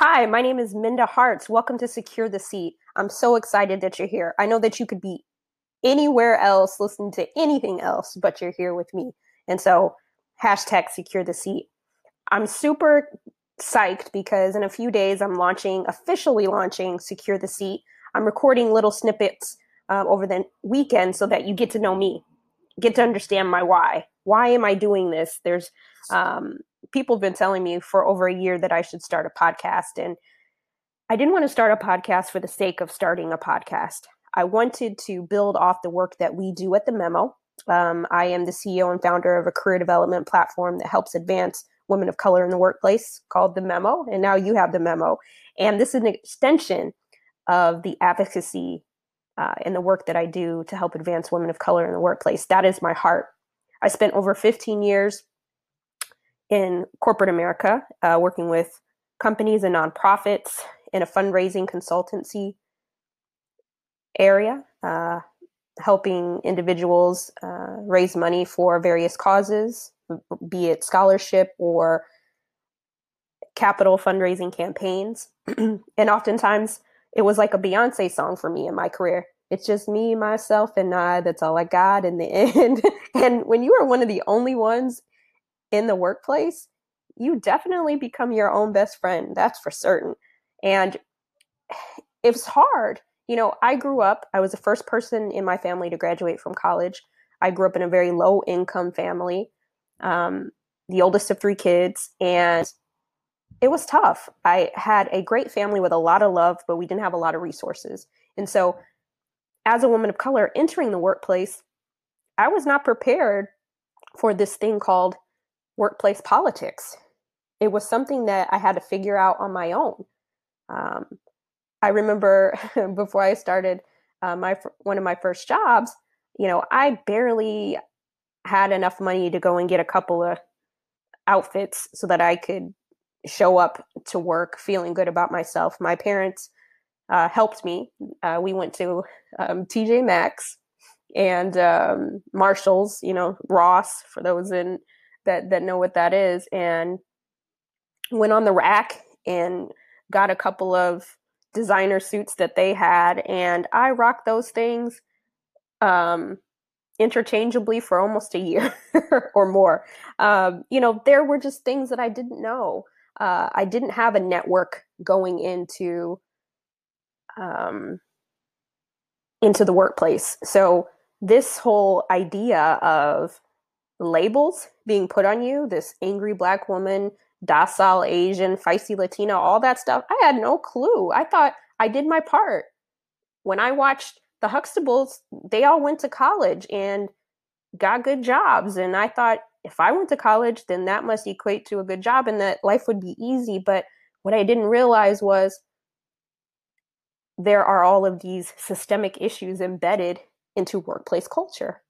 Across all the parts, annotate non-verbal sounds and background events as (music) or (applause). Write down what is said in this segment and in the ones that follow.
Hi, my name is Minda Harts. Welcome to Secure the Seat. I'm so excited that you're here. I know that you could be anywhere else listening to anything else, but you're here with me. And so, hashtag secure the seat. I'm super psyched because in a few days I'm launching, officially launching Secure the Seat. I'm recording little snippets uh, over the weekend so that you get to know me, get to understand my why. Why am I doing this? There's um, people have been telling me for over a year that I should start a podcast. And I didn't want to start a podcast for the sake of starting a podcast. I wanted to build off the work that we do at the Memo. Um, I am the CEO and founder of a career development platform that helps advance women of color in the workplace called the Memo. And now you have the Memo. And this is an extension of the advocacy uh, and the work that I do to help advance women of color in the workplace. That is my heart. I spent over 15 years in corporate America, uh, working with companies and nonprofits in a fundraising consultancy area, uh, helping individuals uh, raise money for various causes, be it scholarship or capital fundraising campaigns. (clears throat) and oftentimes it was like a Beyonce song for me in my career. It's just me, myself, and I. That's all I got in the (laughs) end. and when you are one of the only ones in the workplace, you definitely become your own best friend. That's for certain. And (sighs) it's hard. You know, I grew up, I was the first person in my family to graduate from college. I grew up in a very low income family, um, the oldest of three kids, and it was tough. I had a great family with a lot of love, but we didn't have a lot of resources. And so, as a woman of color entering the workplace, I was not prepared for this thing called workplace politics. It was something that I had to figure out on my own. Um, I remember (laughs) before I started uh, my one of my first jobs, you know, I barely had enough money to go and get a couple of outfits so that I could show up to work feeling good about myself. My parents uh, helped me. Uh, we went to um, TJ Maxx and um, Marshalls, you know, Ross for those in that that know what that is and went on the rack and got a couple of designer suits that they had and I rocked those things um interchangeably for almost a year (laughs) or more. Um, you know, there were just things that I didn't know. Uh, I didn't have a network going into um, into the workplace. So this whole idea of labels being put on you this angry black woman, docile Asian, feisty Latina, all that stuff. I had no clue. I thought I did my part. When I watched the Huxtables, they all went to college and got good jobs. And I thought if I went to college, then that must equate to a good job and that life would be easy. But what I didn't realize was there are all of these systemic issues embedded into workplace culture.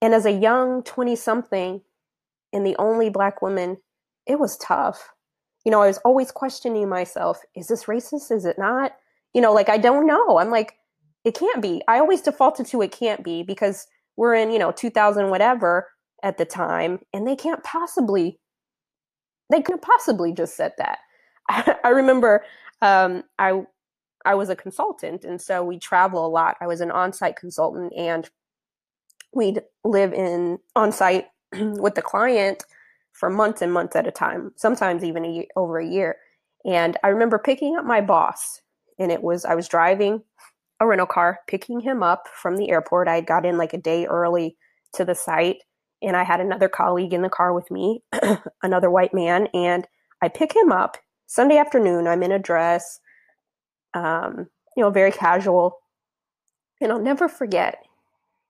And as a young 20 something and the only black woman, it was tough. You know, I was always questioning myself is this racist? Is it not? You know, like I don't know. I'm like, it can't be. I always defaulted to it can't be because we're in, you know, 2000 whatever at the time and they can't possibly they couldn't possibly just said that. I, (laughs) I remember um, I I was a consultant and so we travel a lot. I was an on-site consultant and we'd live in on site (clears throat) with the client for months and months at a time, sometimes even a year, over a year. And I remember picking up my boss, and it was I was driving a rental car, picking him up from the airport. I had got in like a day early to the site, and I had another colleague in the car with me, (clears throat) another white man, and I pick him up Sunday afternoon. I'm in a dress, um, you know, very casual. And I'll never forget,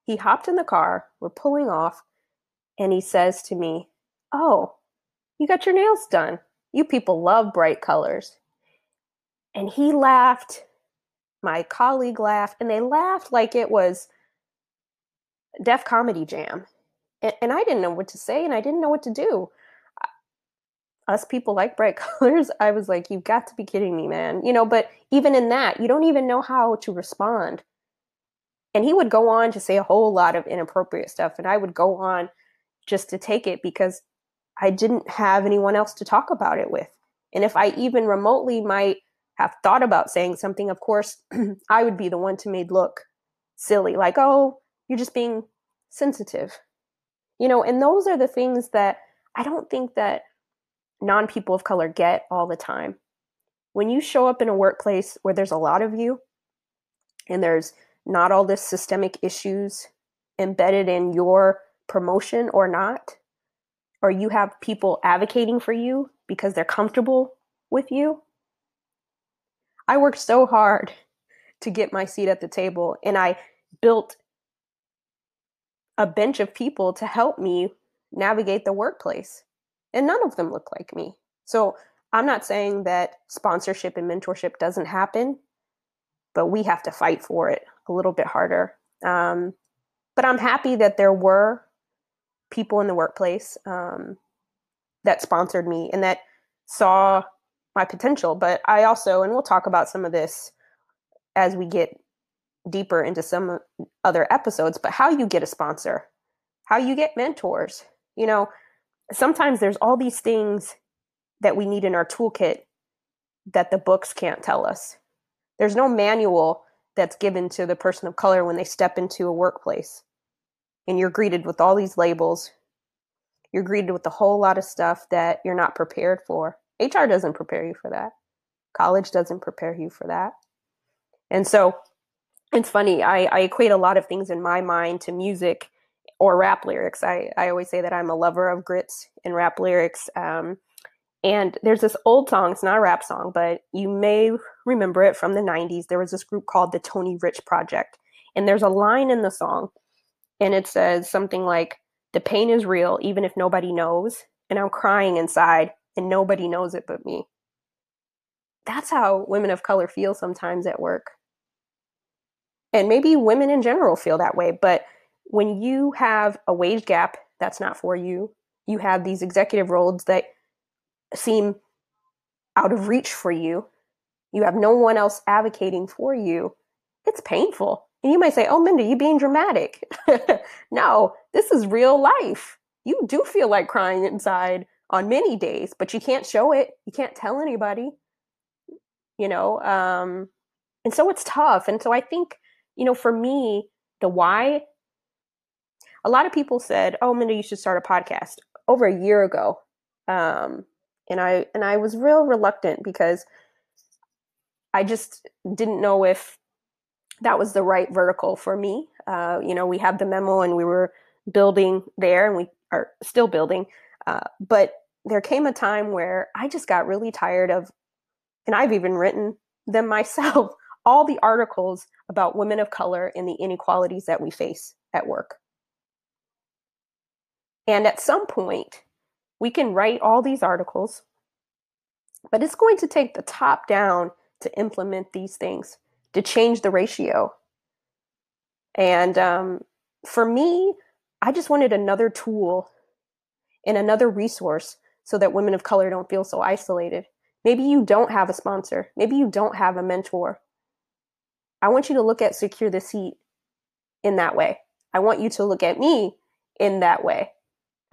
he hopped in the car, we're pulling off, and he says to me, Oh, you got your nails done. You people love bright colors. And he laughed. My colleague laughed, and they laughed like it was Def Comedy Jam. And, and I didn't know what to say, and I didn't know what to do. Us people like bright (laughs) colors. I was like, You've got to be kidding me, man. You know, but even in that, you don't even know how to respond and he would go on to say a whole lot of inappropriate stuff. And I would go on just to take it because I didn't have anyone else to talk about it with. And if I even remotely might have thought about saying something, of course, (clears throat) I would be the one to made look silly, like, oh, you're just being sensitive. You know, and those are the things that I don't think that non people of color get all the time. When you show up in a workplace where there's a lot of you and there's not all this systemic issues embedded in your promotion or not, or you have people advocating for you because they're comfortable with you. I worked so hard (laughs) to get my seat at the table and I built a bench of people to help me navigate the workplace. And none of them look like me. So I'm not saying that sponsorship and mentorship doesn't happen, but we have to fight for it a little bit harder. Um, but I'm happy that there were people in the workplace um, that sponsored me and that saw my potential. But I also, and we'll talk about some of this as we get deeper into some other episodes, but how you get a sponsor, how you get mentors. You know, sometimes there's all these things that we need in our toolkit that the books can't tell us. There's no manual that's given to the person of color when they step into a workplace. And you're greeted with all these labels. You're greeted with a whole lot of stuff that you're not prepared for. HR doesn't prepare you for that. College doesn't prepare you for that. And so it's funny, I, I equate a lot of things in my mind to music or rap lyrics. I, I always say that I'm a lover of grits and rap lyrics. Um, and there's this old song, it's not a rap song, but you may remember it from the 90s. There was this group called the Tony Rich Project. And there's a line in the song, and it says something like, The pain is real, even if nobody knows. And I'm crying inside, and nobody knows it but me. That's how women of color feel sometimes at work. And maybe women in general feel that way. But when you have a wage gap that's not for you, you have these executive roles that seem out of reach for you, you have no one else advocating for you, it's painful. And you might say, Oh, Minda, you being dramatic. (laughs) no, this is real life. You do feel like crying inside on many days, but you can't show it. You can't tell anybody, you know? Um, and so it's tough. And so I think, you know, for me, the why, a lot of people said, Oh, Minda, you should start a podcast over a year ago. Um, and I and I was real reluctant because I just didn't know if that was the right vertical for me. Uh, you know, we have the memo and we were building there, and we are still building. Uh, but there came a time where I just got really tired of, and I've even written them (laughs) myself, all the articles about women of color and the inequalities that we face at work. And at some point, we can write all these articles, but it's going to take the top down to implement these things, to change the ratio. And um, for me, I just wanted another tool and another resource so that women of color don't feel so isolated. Maybe you don't have a sponsor, maybe you don't have a mentor. I want you to look at Secure the Seat in that way. I want you to look at me in that way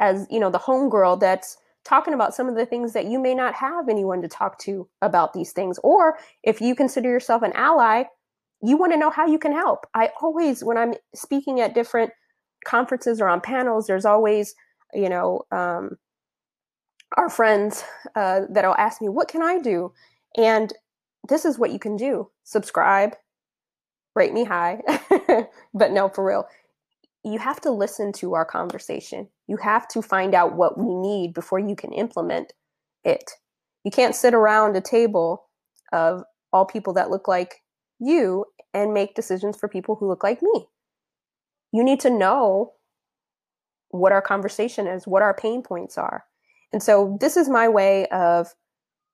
as you know the homegirl that's talking about some of the things that you may not have anyone to talk to about these things. Or if you consider yourself an ally you want to know how you can help. I always when i'm speaking at different conferences or on panels there's always you know um, our friends uh, that'll ask me what can i do? And this is what you can do. Subscribe rate me high (laughs) but no for real you have to listen to our conversation. You have to find out what we need before you can implement it. You can't sit around a table of all people that look like you and make decisions for people who look like me. You need to know what our conversation is, what our pain points are. And so, this is my way of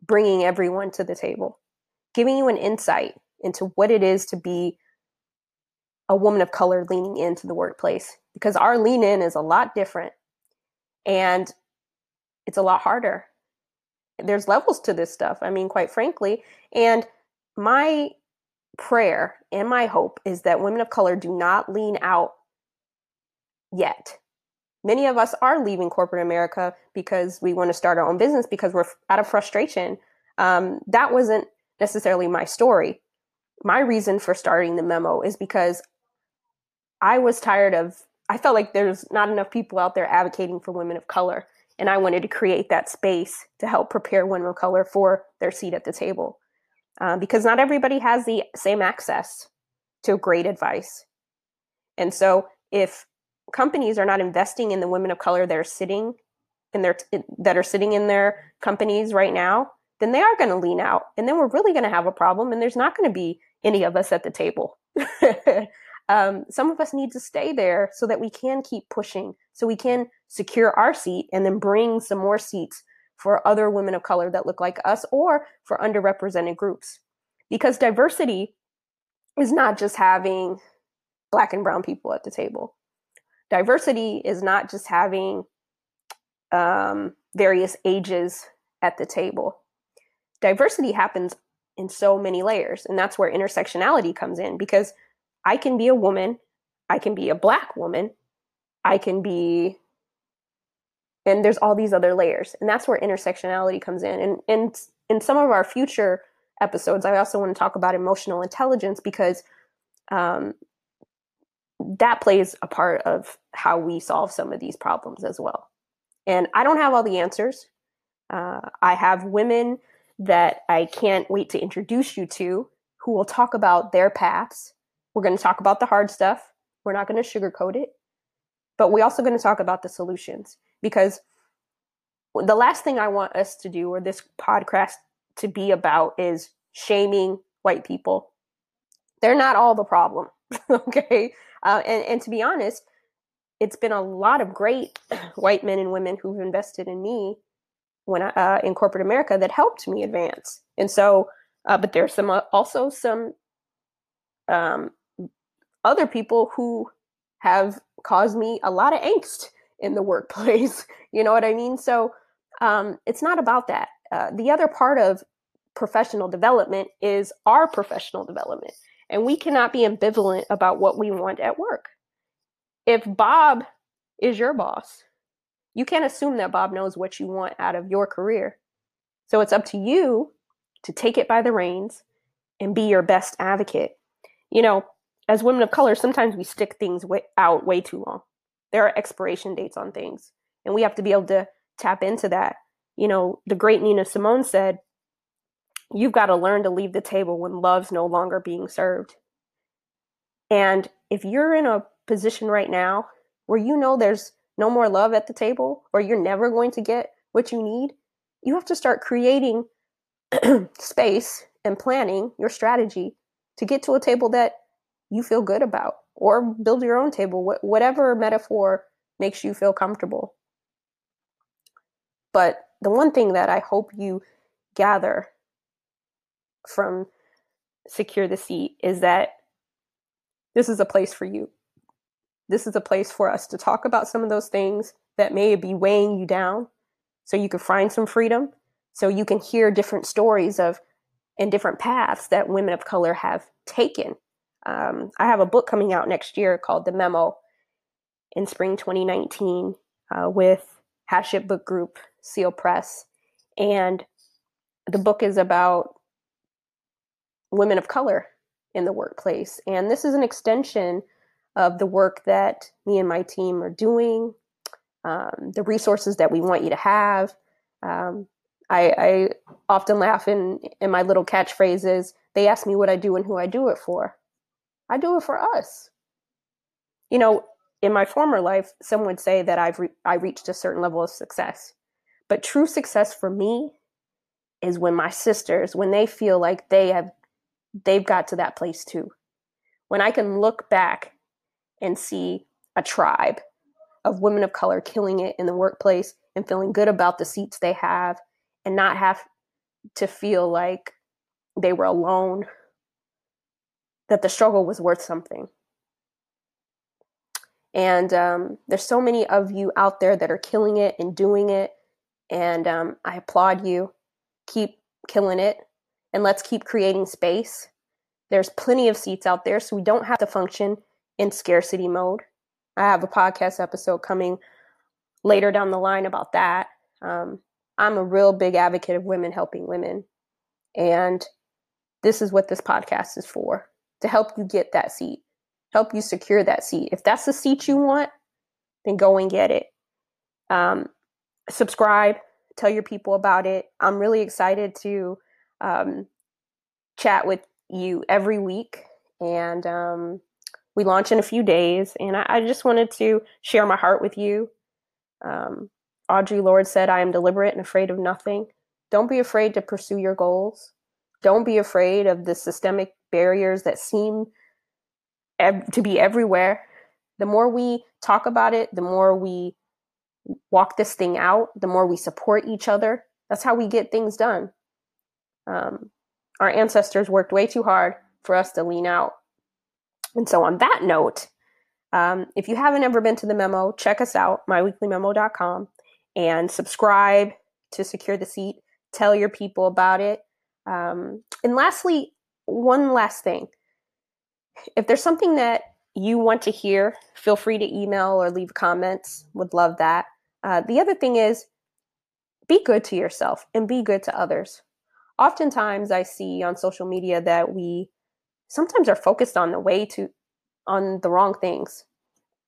bringing everyone to the table, giving you an insight into what it is to be a woman of color leaning into the workplace because our lean in is a lot different and it's a lot harder. There's levels to this stuff, I mean, quite frankly. And my prayer and my hope is that women of color do not lean out yet. Many of us are leaving corporate America because we want to start our own business because we're out of frustration Um, that wasn't necessarily my story. My reason for starting the memo is because I was tired of, I felt like there's not enough people out there advocating for women of color. And I wanted to create that space to help prepare women of color for their seat at the table. Uh, because not everybody has the same access to great advice. And so if companies are not investing in the women of color that are sitting in their that are sitting in their companies right now, then they are going to lean out, and then we're really going to have a problem, and there's not going to be any of us at the table. (laughs) um, some of us need to stay there so that we can keep pushing, so we can secure our seat, and then bring some more seats for other women of color that look like us, or for underrepresented groups, because diversity is not just having black and brown people at the table diversity is not just having um, various ages at the table. Diversity happens in so many layers, and that's where intersectionality comes in because I can be a woman, I can be a black woman, I can be and there's all these other layers and that's where intersectionality comes in and and in some of our future episodes i also want to talk about emotional intelligence because um, that plays a part of how we solve some of these problems as well. And I don't have all the answers. Uh, I have women that I can't wait to introduce you to who will talk about their paths. We're going to talk about the hard stuff. We're not going to sugarcoat it, but we're also going to talk about the solutions because the last thing I want us to do or this podcast to be about is shaming white people. They're not all the problem. (laughs) okay. Uh, and, and to be honest, it's been a lot of great (clears throat) white men and women who've invested in me when I, uh, in corporate America that helped me advance. And so, uh, but there's some uh, also some um, other people who have caused me a lot of angst in the (laughs) workplace. you know what I mean? So um, it's not about that. Uh, the other part of professional development is our professional development. And we cannot be ambivalent about what we want at work. If Bob is your boss, you can't assume that Bob knows what you want out of your career. So it's up to you to take it by the reins and be your best advocate. You know, as women of color, sometimes we stick things way, out way too long. There are expiration dates on things, and we have to be able to tap into that. You know, the great Nina Simone said, you've got to learn to leave the table when love's no longer being served. And if you're in a position right now where you know there's no more love at the table or you're never going to get what you need, you have to start creating (clears throat) space and planning your strategy to get to a table that you feel good about or build your own table, whatever metaphor makes you feel comfortable. But the one thing that I hope you gather from Secure the Seat is that this is a place for you. This is a place for us to talk about some of those things that may be weighing you down so you can find some freedom, so you can hear different stories of and different paths that women of color have taken. Um, I have a book coming out next year called The Memo in spring 2019 uh, with Hachette Book Group, Seal Press. And the book is about women of color in the workplace. And this is an extension of the work that me and my team are doing, um, the resources that we want you to have. Um, I, I, often laugh in, in my little catchphrases. They ask me what I do and who I do it for. I do it for us. You know, in my former life, some would say that I've re- I reached a certain level of success. But true success for me is when my sisters, when they feel like they have they've got to that place too. When I can look back and see a tribe of women of color killing it in the workplace and feeling good about the seats they have and not have to feel like they were alone, that the struggle was worth something. And um, there's so many of you out there that are killing it and doing it. And um, I applaud you. Keep killing it and let's keep creating space. There's plenty of seats out there, so we don't have to function in scarcity mode. I have a podcast episode coming later down the line about that. Um, I'm a real big advocate of women helping women. And this is what this podcast is for to help you get that seat, help you secure that seat. If that's the seat you want, then go and get it. Um, subscribe, tell your people about it. I'm really excited to um, chat with you every week. And um, we launch in a few days. And I, I, just wanted to share my heart with you. Um, Audre Lorde said, I am deliberate and afraid of nothing. Don't be afraid to pursue your goals. Don't be afraid of the systemic barriers that seem ev- to be everywhere. The more we talk about it, the more we walk this thing out, the more we support each other. That's how we get things done. Um, our ancestors worked way too hard for us to lean out. And so, on that note, um, if you haven't ever been to the memo, check us out, myweeklymemo.com, and subscribe to Secure the Seat. Tell your people about it. Um, and lastly, one last thing. If there's something that you want to hear, feel free to email or leave comments. Would love that. Uh, the other thing is be good to yourself and be good to others. Oftentimes, I see on social media that we sometimes are focused on the way to on the wrong things.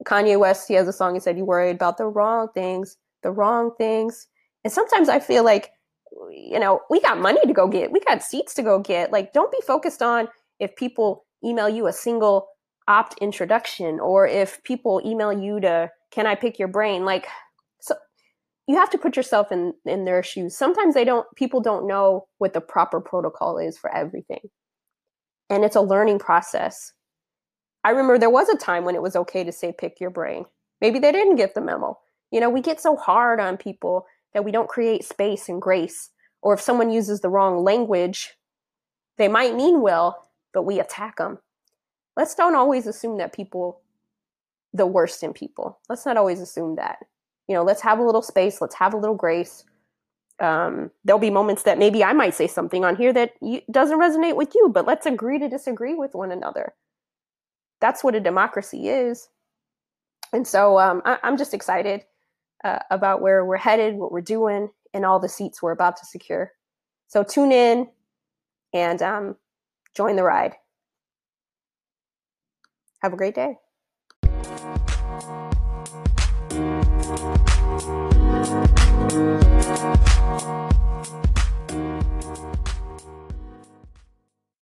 Kanye West, he has a song. He said, "You worried about the wrong things, the wrong things." And sometimes I feel like, you know, we got money to go get, we got seats to go get. Like, don't be focused on if people email you a single opt introduction or if people email you to can i pick your brain? Like so you have to put yourself in in their shoes. Sometimes they don't people don't know what the proper protocol is for everything. And it's a learning process. I remember there was a time when it was okay to say pick your brain. Maybe they didn't get the memo. You know we get so hard on people that we don't create space and grace or if someone uses the wrong language they might mean well but we attack them let's don't always assume that people the worst in people. Let's not always assume that. You know, let's have a little space, let's have a little grace. Um, there'll be moments that maybe I might say something on here that you, doesn't resonate with you, but let's agree to disagree with one another. That's what a democracy is. And so um, I, am just excited uh, about where we're headed, what we're doing, and all the seats we're about to secure. So tune in and um, join the ride. Have a great day.